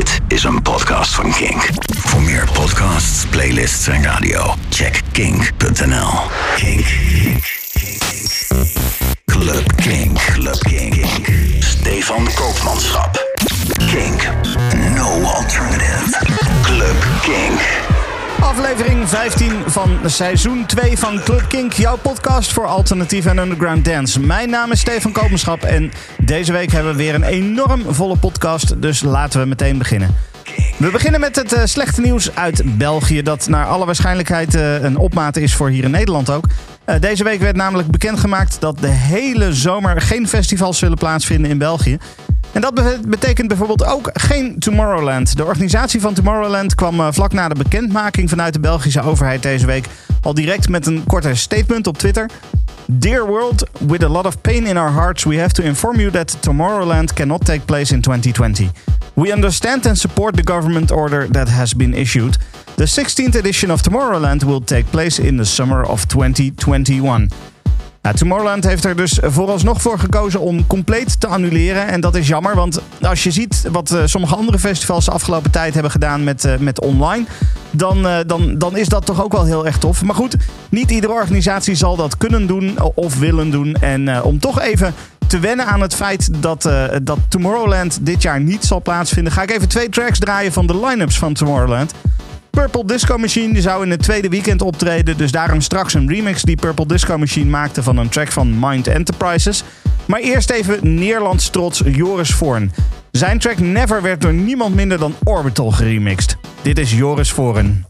Dit is een podcast van Kink. Voor meer podcasts, playlists en radio, check kink.nl. Kink. Club Kink. Club Kink. Stefan Koopmanschap. Kink. No alternative. Club Kink. Aflevering 15 van seizoen 2 van Club Kink, jouw podcast voor alternatief en underground dance. Mijn naam is Stefan Kopenschap en deze week hebben we weer een enorm volle podcast, dus laten we meteen beginnen. We beginnen met het uh, slechte nieuws uit België, dat naar alle waarschijnlijkheid uh, een opmaat is voor hier in Nederland ook. Uh, deze week werd namelijk bekendgemaakt dat de hele zomer geen festivals zullen plaatsvinden in België. En dat betekent bijvoorbeeld ook geen Tomorrowland. De organisatie van Tomorrowland kwam uh, vlak na de bekendmaking vanuit de Belgische overheid deze week al direct met een korte statement op Twitter. Dear world, with a lot of pain in our hearts, we have to inform you that Tomorrowland cannot take place in 2020. We understand and support the government order that has been issued. The 16th edition of Tomorrowland will take place in the summer of 2021. Nou, Tomorrowland heeft er dus vooralsnog voor gekozen om compleet te annuleren. En dat is jammer, want als je ziet wat uh, sommige andere festivals de afgelopen tijd hebben gedaan met, uh, met online, dan, uh, dan, dan is dat toch ook wel heel erg tof. Maar goed, niet iedere organisatie zal dat kunnen doen of willen doen. En om toch even te wennen aan het feit dat, dat Tomorrowland dit jaar niet zal plaatsvinden, ga ik even twee tracks draaien van de line-ups van Tomorrowland. Purple Disco Machine zou in het tweede weekend optreden. Dus daarom straks een remix die Purple Disco Machine maakte van een track van Mind Enterprises. Maar eerst even Nederlands trots Joris Voorn. Zijn track Never werd door niemand minder dan Orbital geremixed. Dit is Joris Voorn.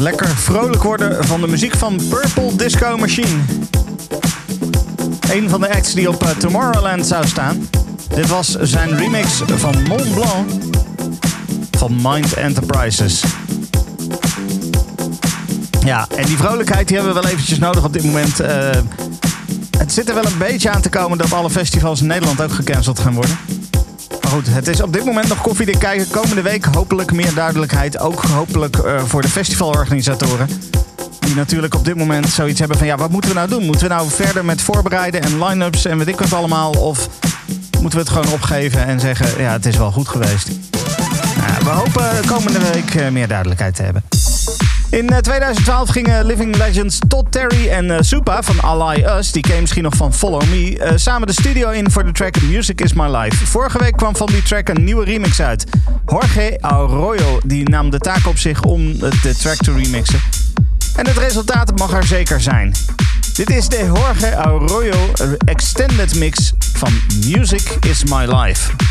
Lekker vrolijk worden van de muziek van Purple Disco Machine. Een van de acts die op eh, Tomorrowland zou staan. Dit was zijn remix van Mont Blanc van Mind Enterprises. Ja, en die vrolijkheid die hebben we wel eventjes nodig op dit moment. Uh, het zit er wel een beetje aan te komen dat alle festivals in Nederland ook gecanceld gaan worden goed, het is op dit moment nog koffiedik kijken. Komende week hopelijk meer duidelijkheid. Ook hopelijk uh, voor de festivalorganisatoren. Die natuurlijk op dit moment zoiets hebben van... ja, wat moeten we nou doen? Moeten we nou verder met voorbereiden en line-ups en weet ik wat allemaal? Of moeten we het gewoon opgeven en zeggen... ja, het is wel goed geweest. We hopen komende week uh, meer duidelijkheid te hebben. In 2012 eh, gingen Living Legends Todd Terry en uh, Supa van Ally Us, die ken misschien nog van Follow Me, uh, samen de studio in voor de track Music Is My Life. Vorige week kwam van die track een nieuwe remix uit. Jorge Arroyo die nam de taak op zich om de track te remixen. En het resultaat mag er zeker zijn. Dit is de Jorge Arroyo Extended Mix van Music Is My Life.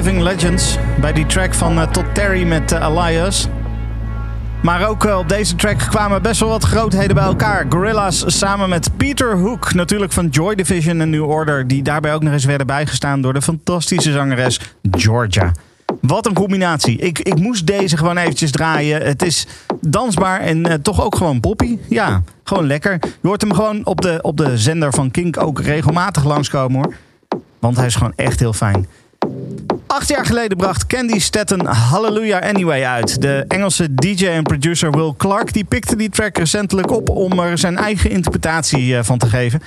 Living Legends bij die track van eh, Todd Terry met eh, Elias. Maar ook eh, op deze track kwamen best wel wat grootheden bij elkaar. Gorillaz samen met Peter Hook, natuurlijk van Joy Division en New Order, die daarbij ook nog eens werden bijgestaan door de fantastische zangeres Georgia. Wat een combinatie. Ik, ik moest deze gewoon eventjes draaien. Het is dansbaar en toch ook gewoon poppy. Ja, gewoon lekker. Je hoort hem gewoon op de, op de zender van Kink ook regelmatig langskomen hoor. Want hij is gewoon echt heel fijn. Acht jaar geleden bracht Candy Staten Hallelujah Anyway uit. De Engelse DJ en producer Will Clark die pikte die track recentelijk op om er zijn eigen interpretatie eh, van te geven.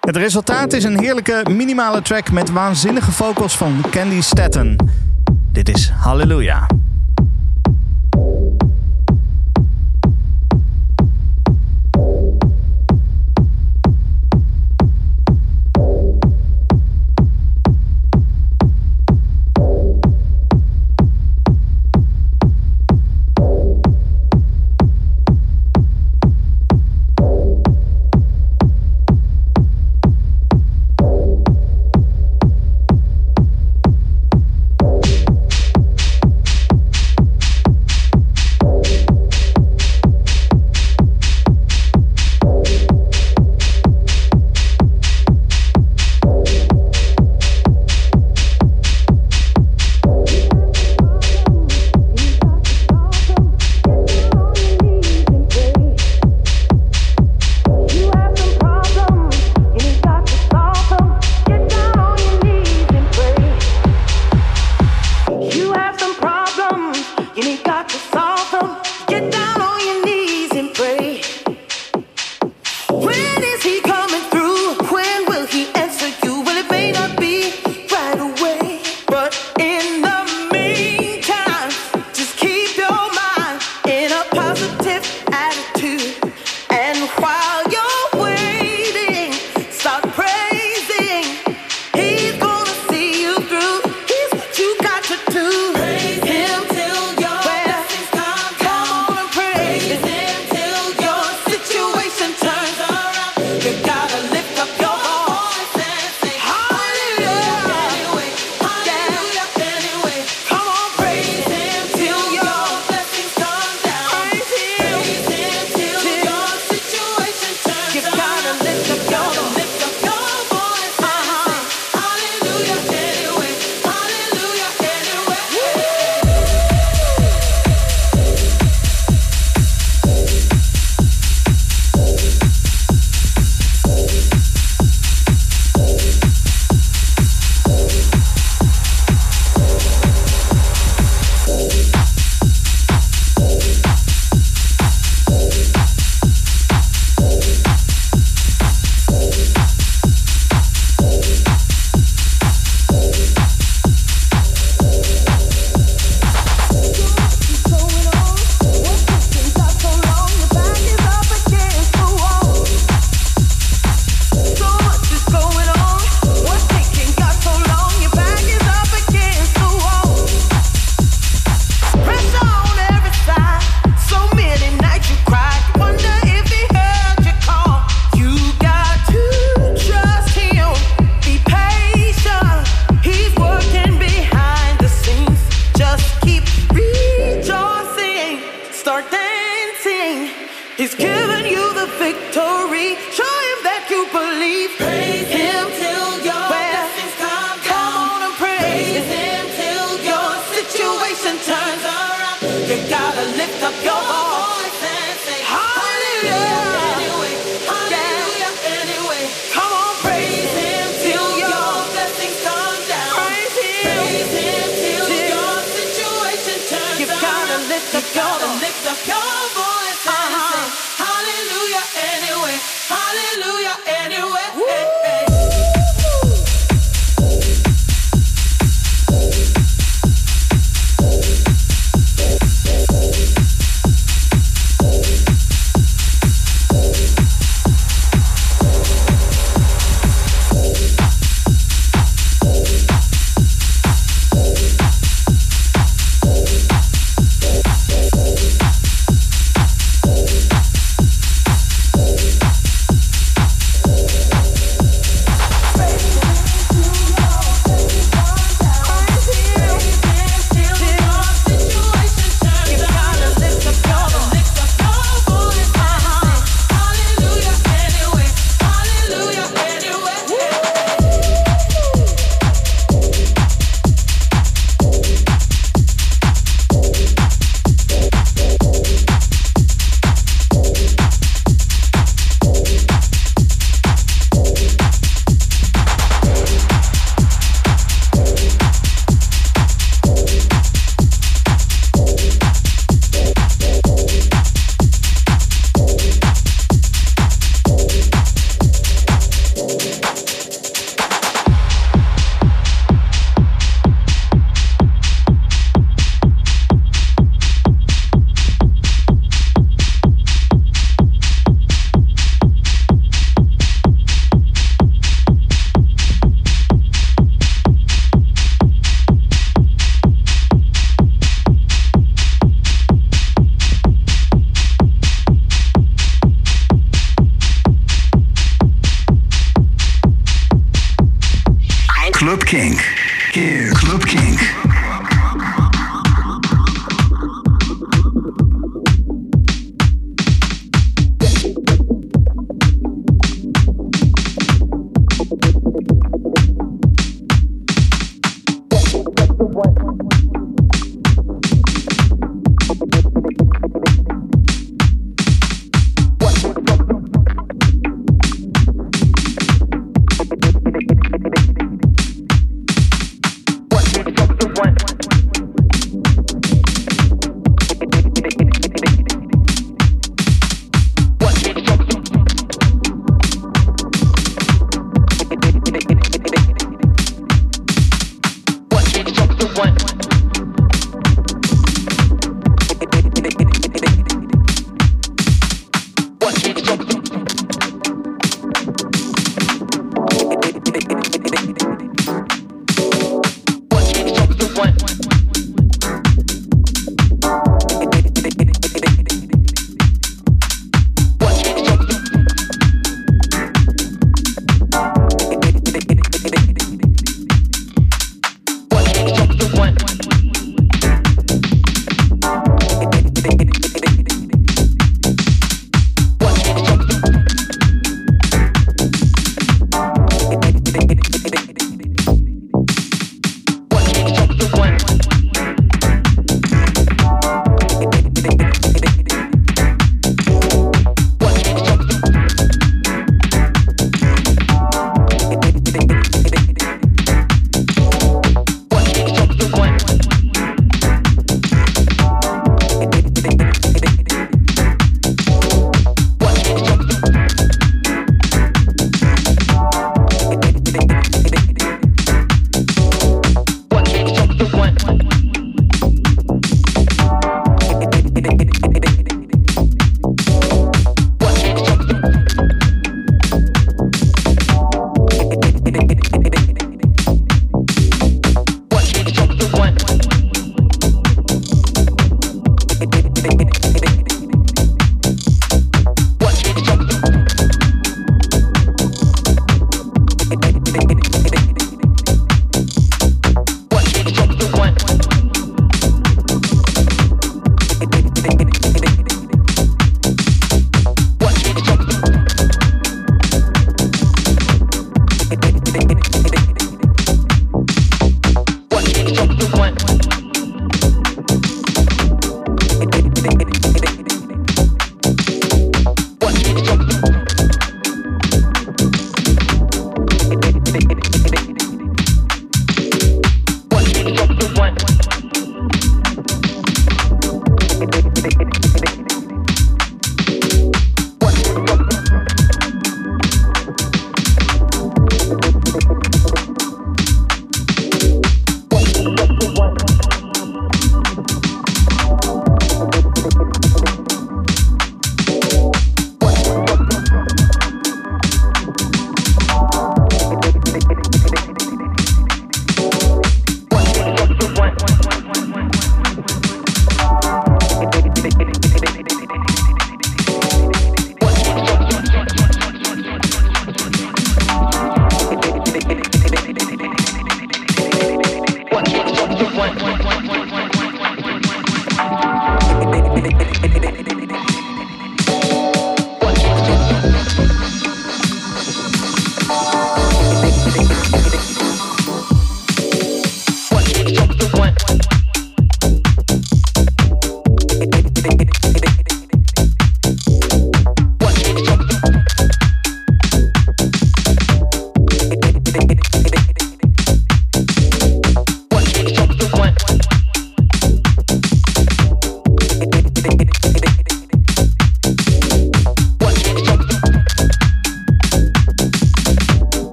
Het resultaat is een heerlijke minimale track met waanzinnige vocals van Candy Staten. Dit is Hallelujah.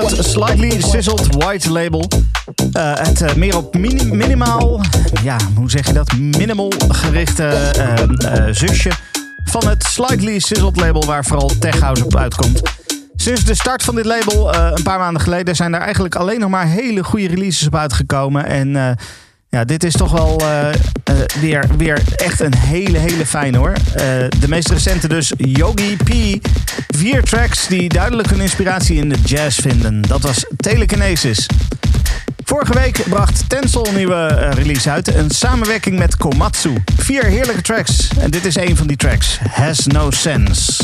Het Slightly Sizzled White label. Eh, het eh, meer op mini- minimaal, ja, hoe zeg je dat? Minimal gerichte eh, zusje van het Slightly Sizzled label waar vooral Tech House op uitkomt. Sinds de start van dit label, een paar maanden geleden, zijn er eigenlijk alleen nog maar hele goede releases op uitgekomen. En ja, dit is toch wel eh, eh, weer, weer echt een hele, hele fijne hoor. Eh, de meest recente dus Yogi P. Vier tracks die duidelijk hun inspiratie in de jazz vinden. Dat was Telekinesis. Vorige week bracht Tensel een nieuwe release uit. Een samenwerking met Komatsu. Vier heerlijke tracks. En dit is een van die tracks. Has No Sense.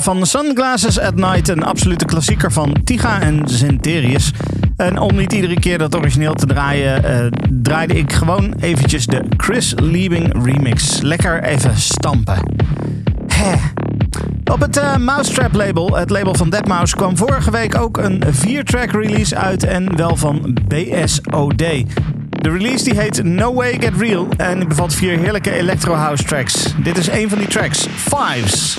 Van Sunglasses at Night, een absolute klassieker van Tiga en Zenterius. En om niet iedere keer dat origineel te draaien, eh, draaide ik gewoon eventjes de Chris Liebing remix. Lekker even stampen. Hè. Op het eh, Mousetrap label, het label van Deadmau5, kwam vorige week ook een 4-track release uit en wel van BSOD. De release die heet No Way Get Real en bevat vier heerlijke electro house tracks. Dit is een van die tracks, Fives.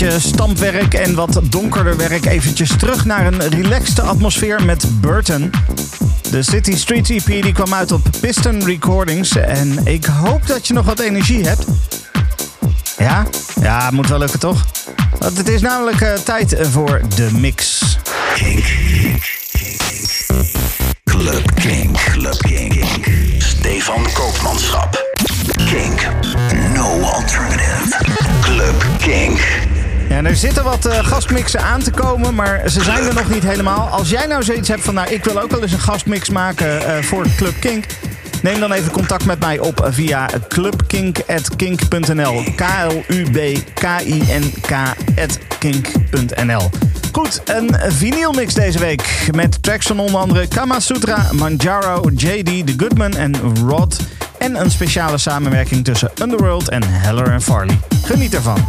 Beetje stampwerk en wat donkerder werk. Eventjes terug naar een relaxte atmosfeer met Burton. De City Streets EP die kwam uit op Piston Recordings. En ik hoop dat je nog wat energie hebt. Ja? Ja, moet wel lukken toch? Want het is namelijk eh, tijd voor de mix. Kink. Club Kink. Club Kink. Stefan Koopmanschap. Kink. No alternative. Club Kink. Ja, en er zitten wat eh, gastmixen aan te komen, maar ze zijn er nog niet helemaal. Als jij nou zoiets hebt van, nou, ik wil ook wel eens een gastmix maken eh, voor Club Kink. Neem dan even contact met mij op via clubkink.kink.nl. K-L-U-B-K-I-N-K.kink.nl. Goed, een vinylmix deze week. Met tracks van onder andere Kama Sutra, Manjaro, JD, The Goodman en Rod. En een speciale samenwerking tussen Underworld en Heller en Farley. Geniet ervan.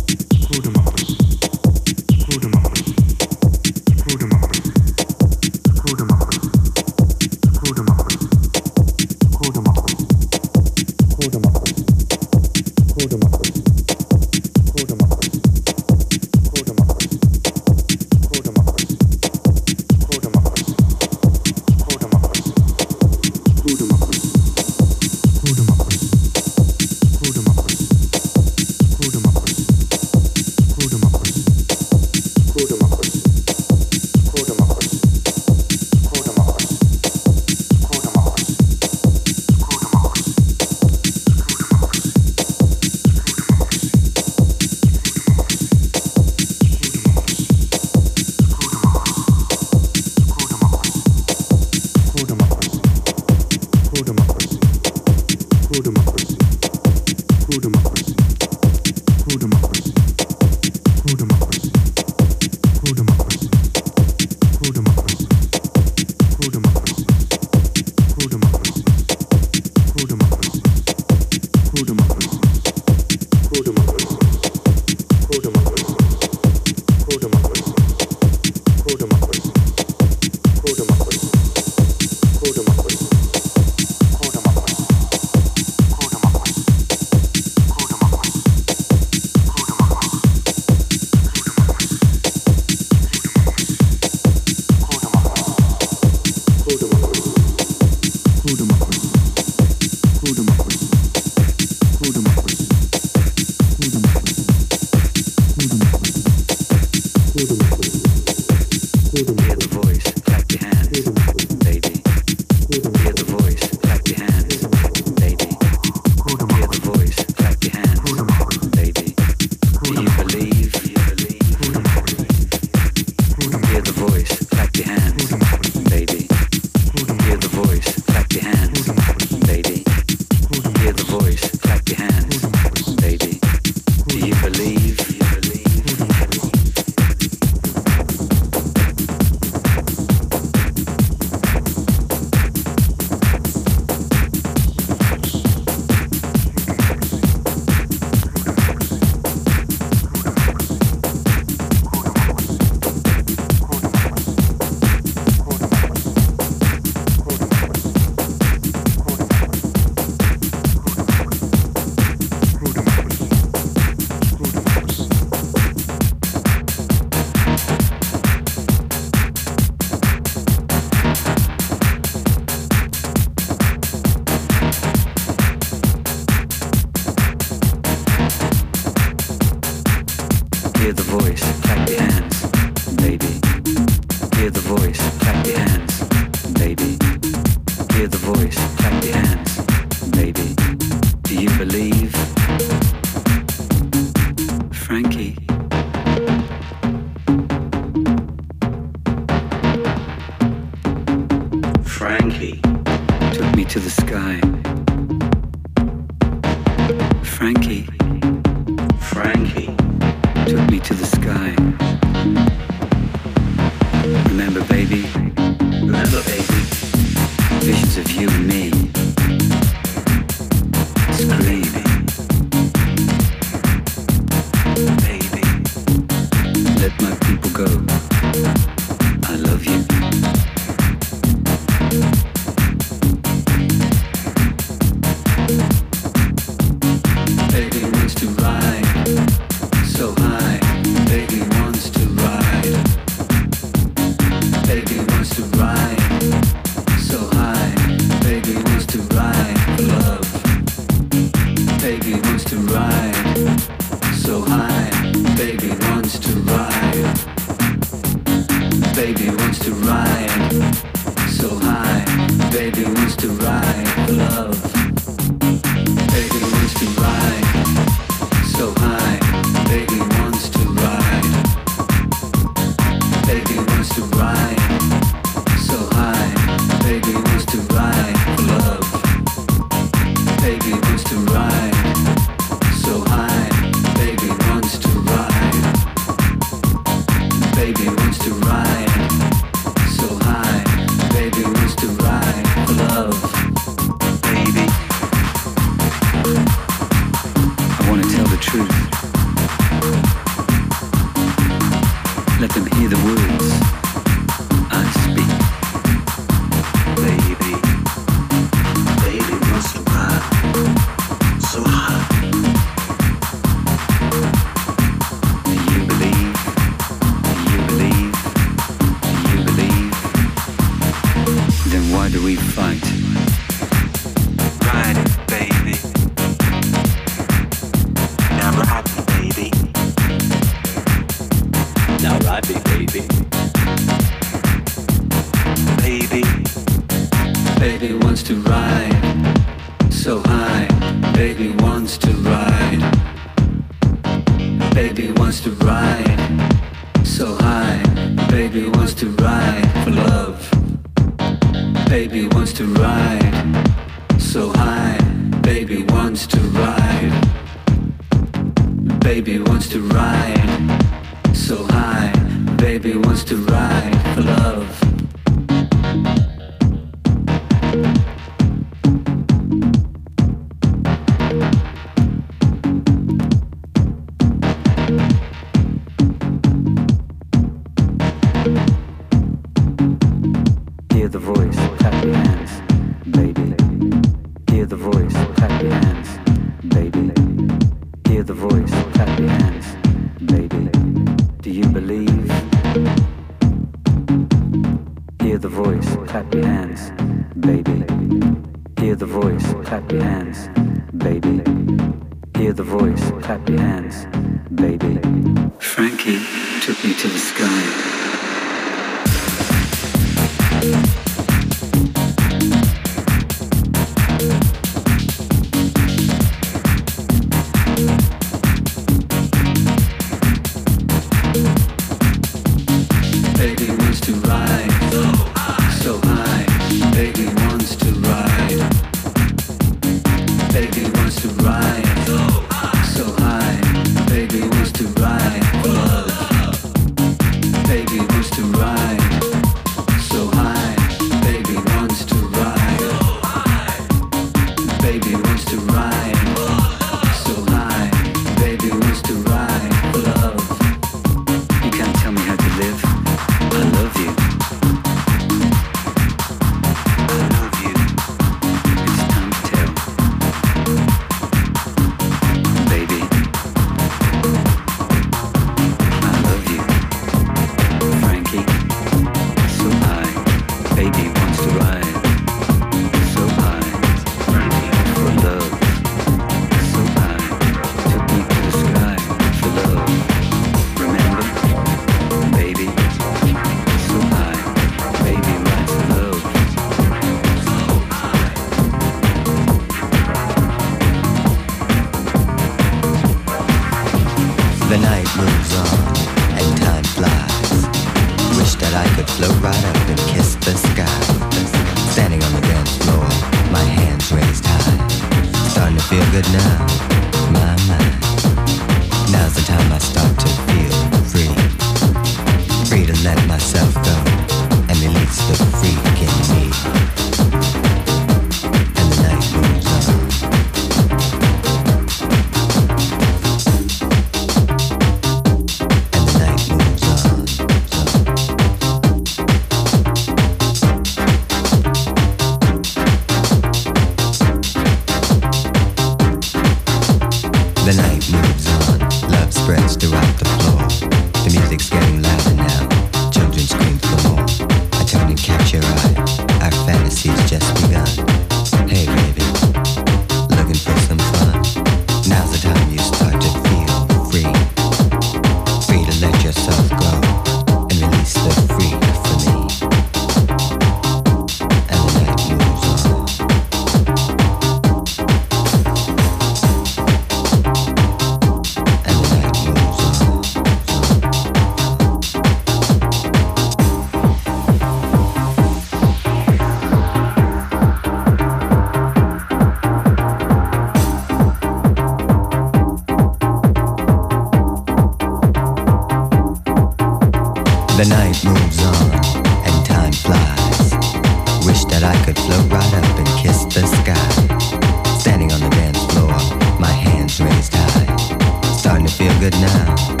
good night.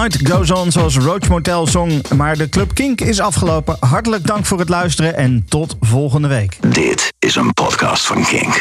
Night Goes On zoals Roach Motel song. Maar de Club Kink is afgelopen. Hartelijk dank voor het luisteren en tot volgende week. Dit is een podcast van Kink.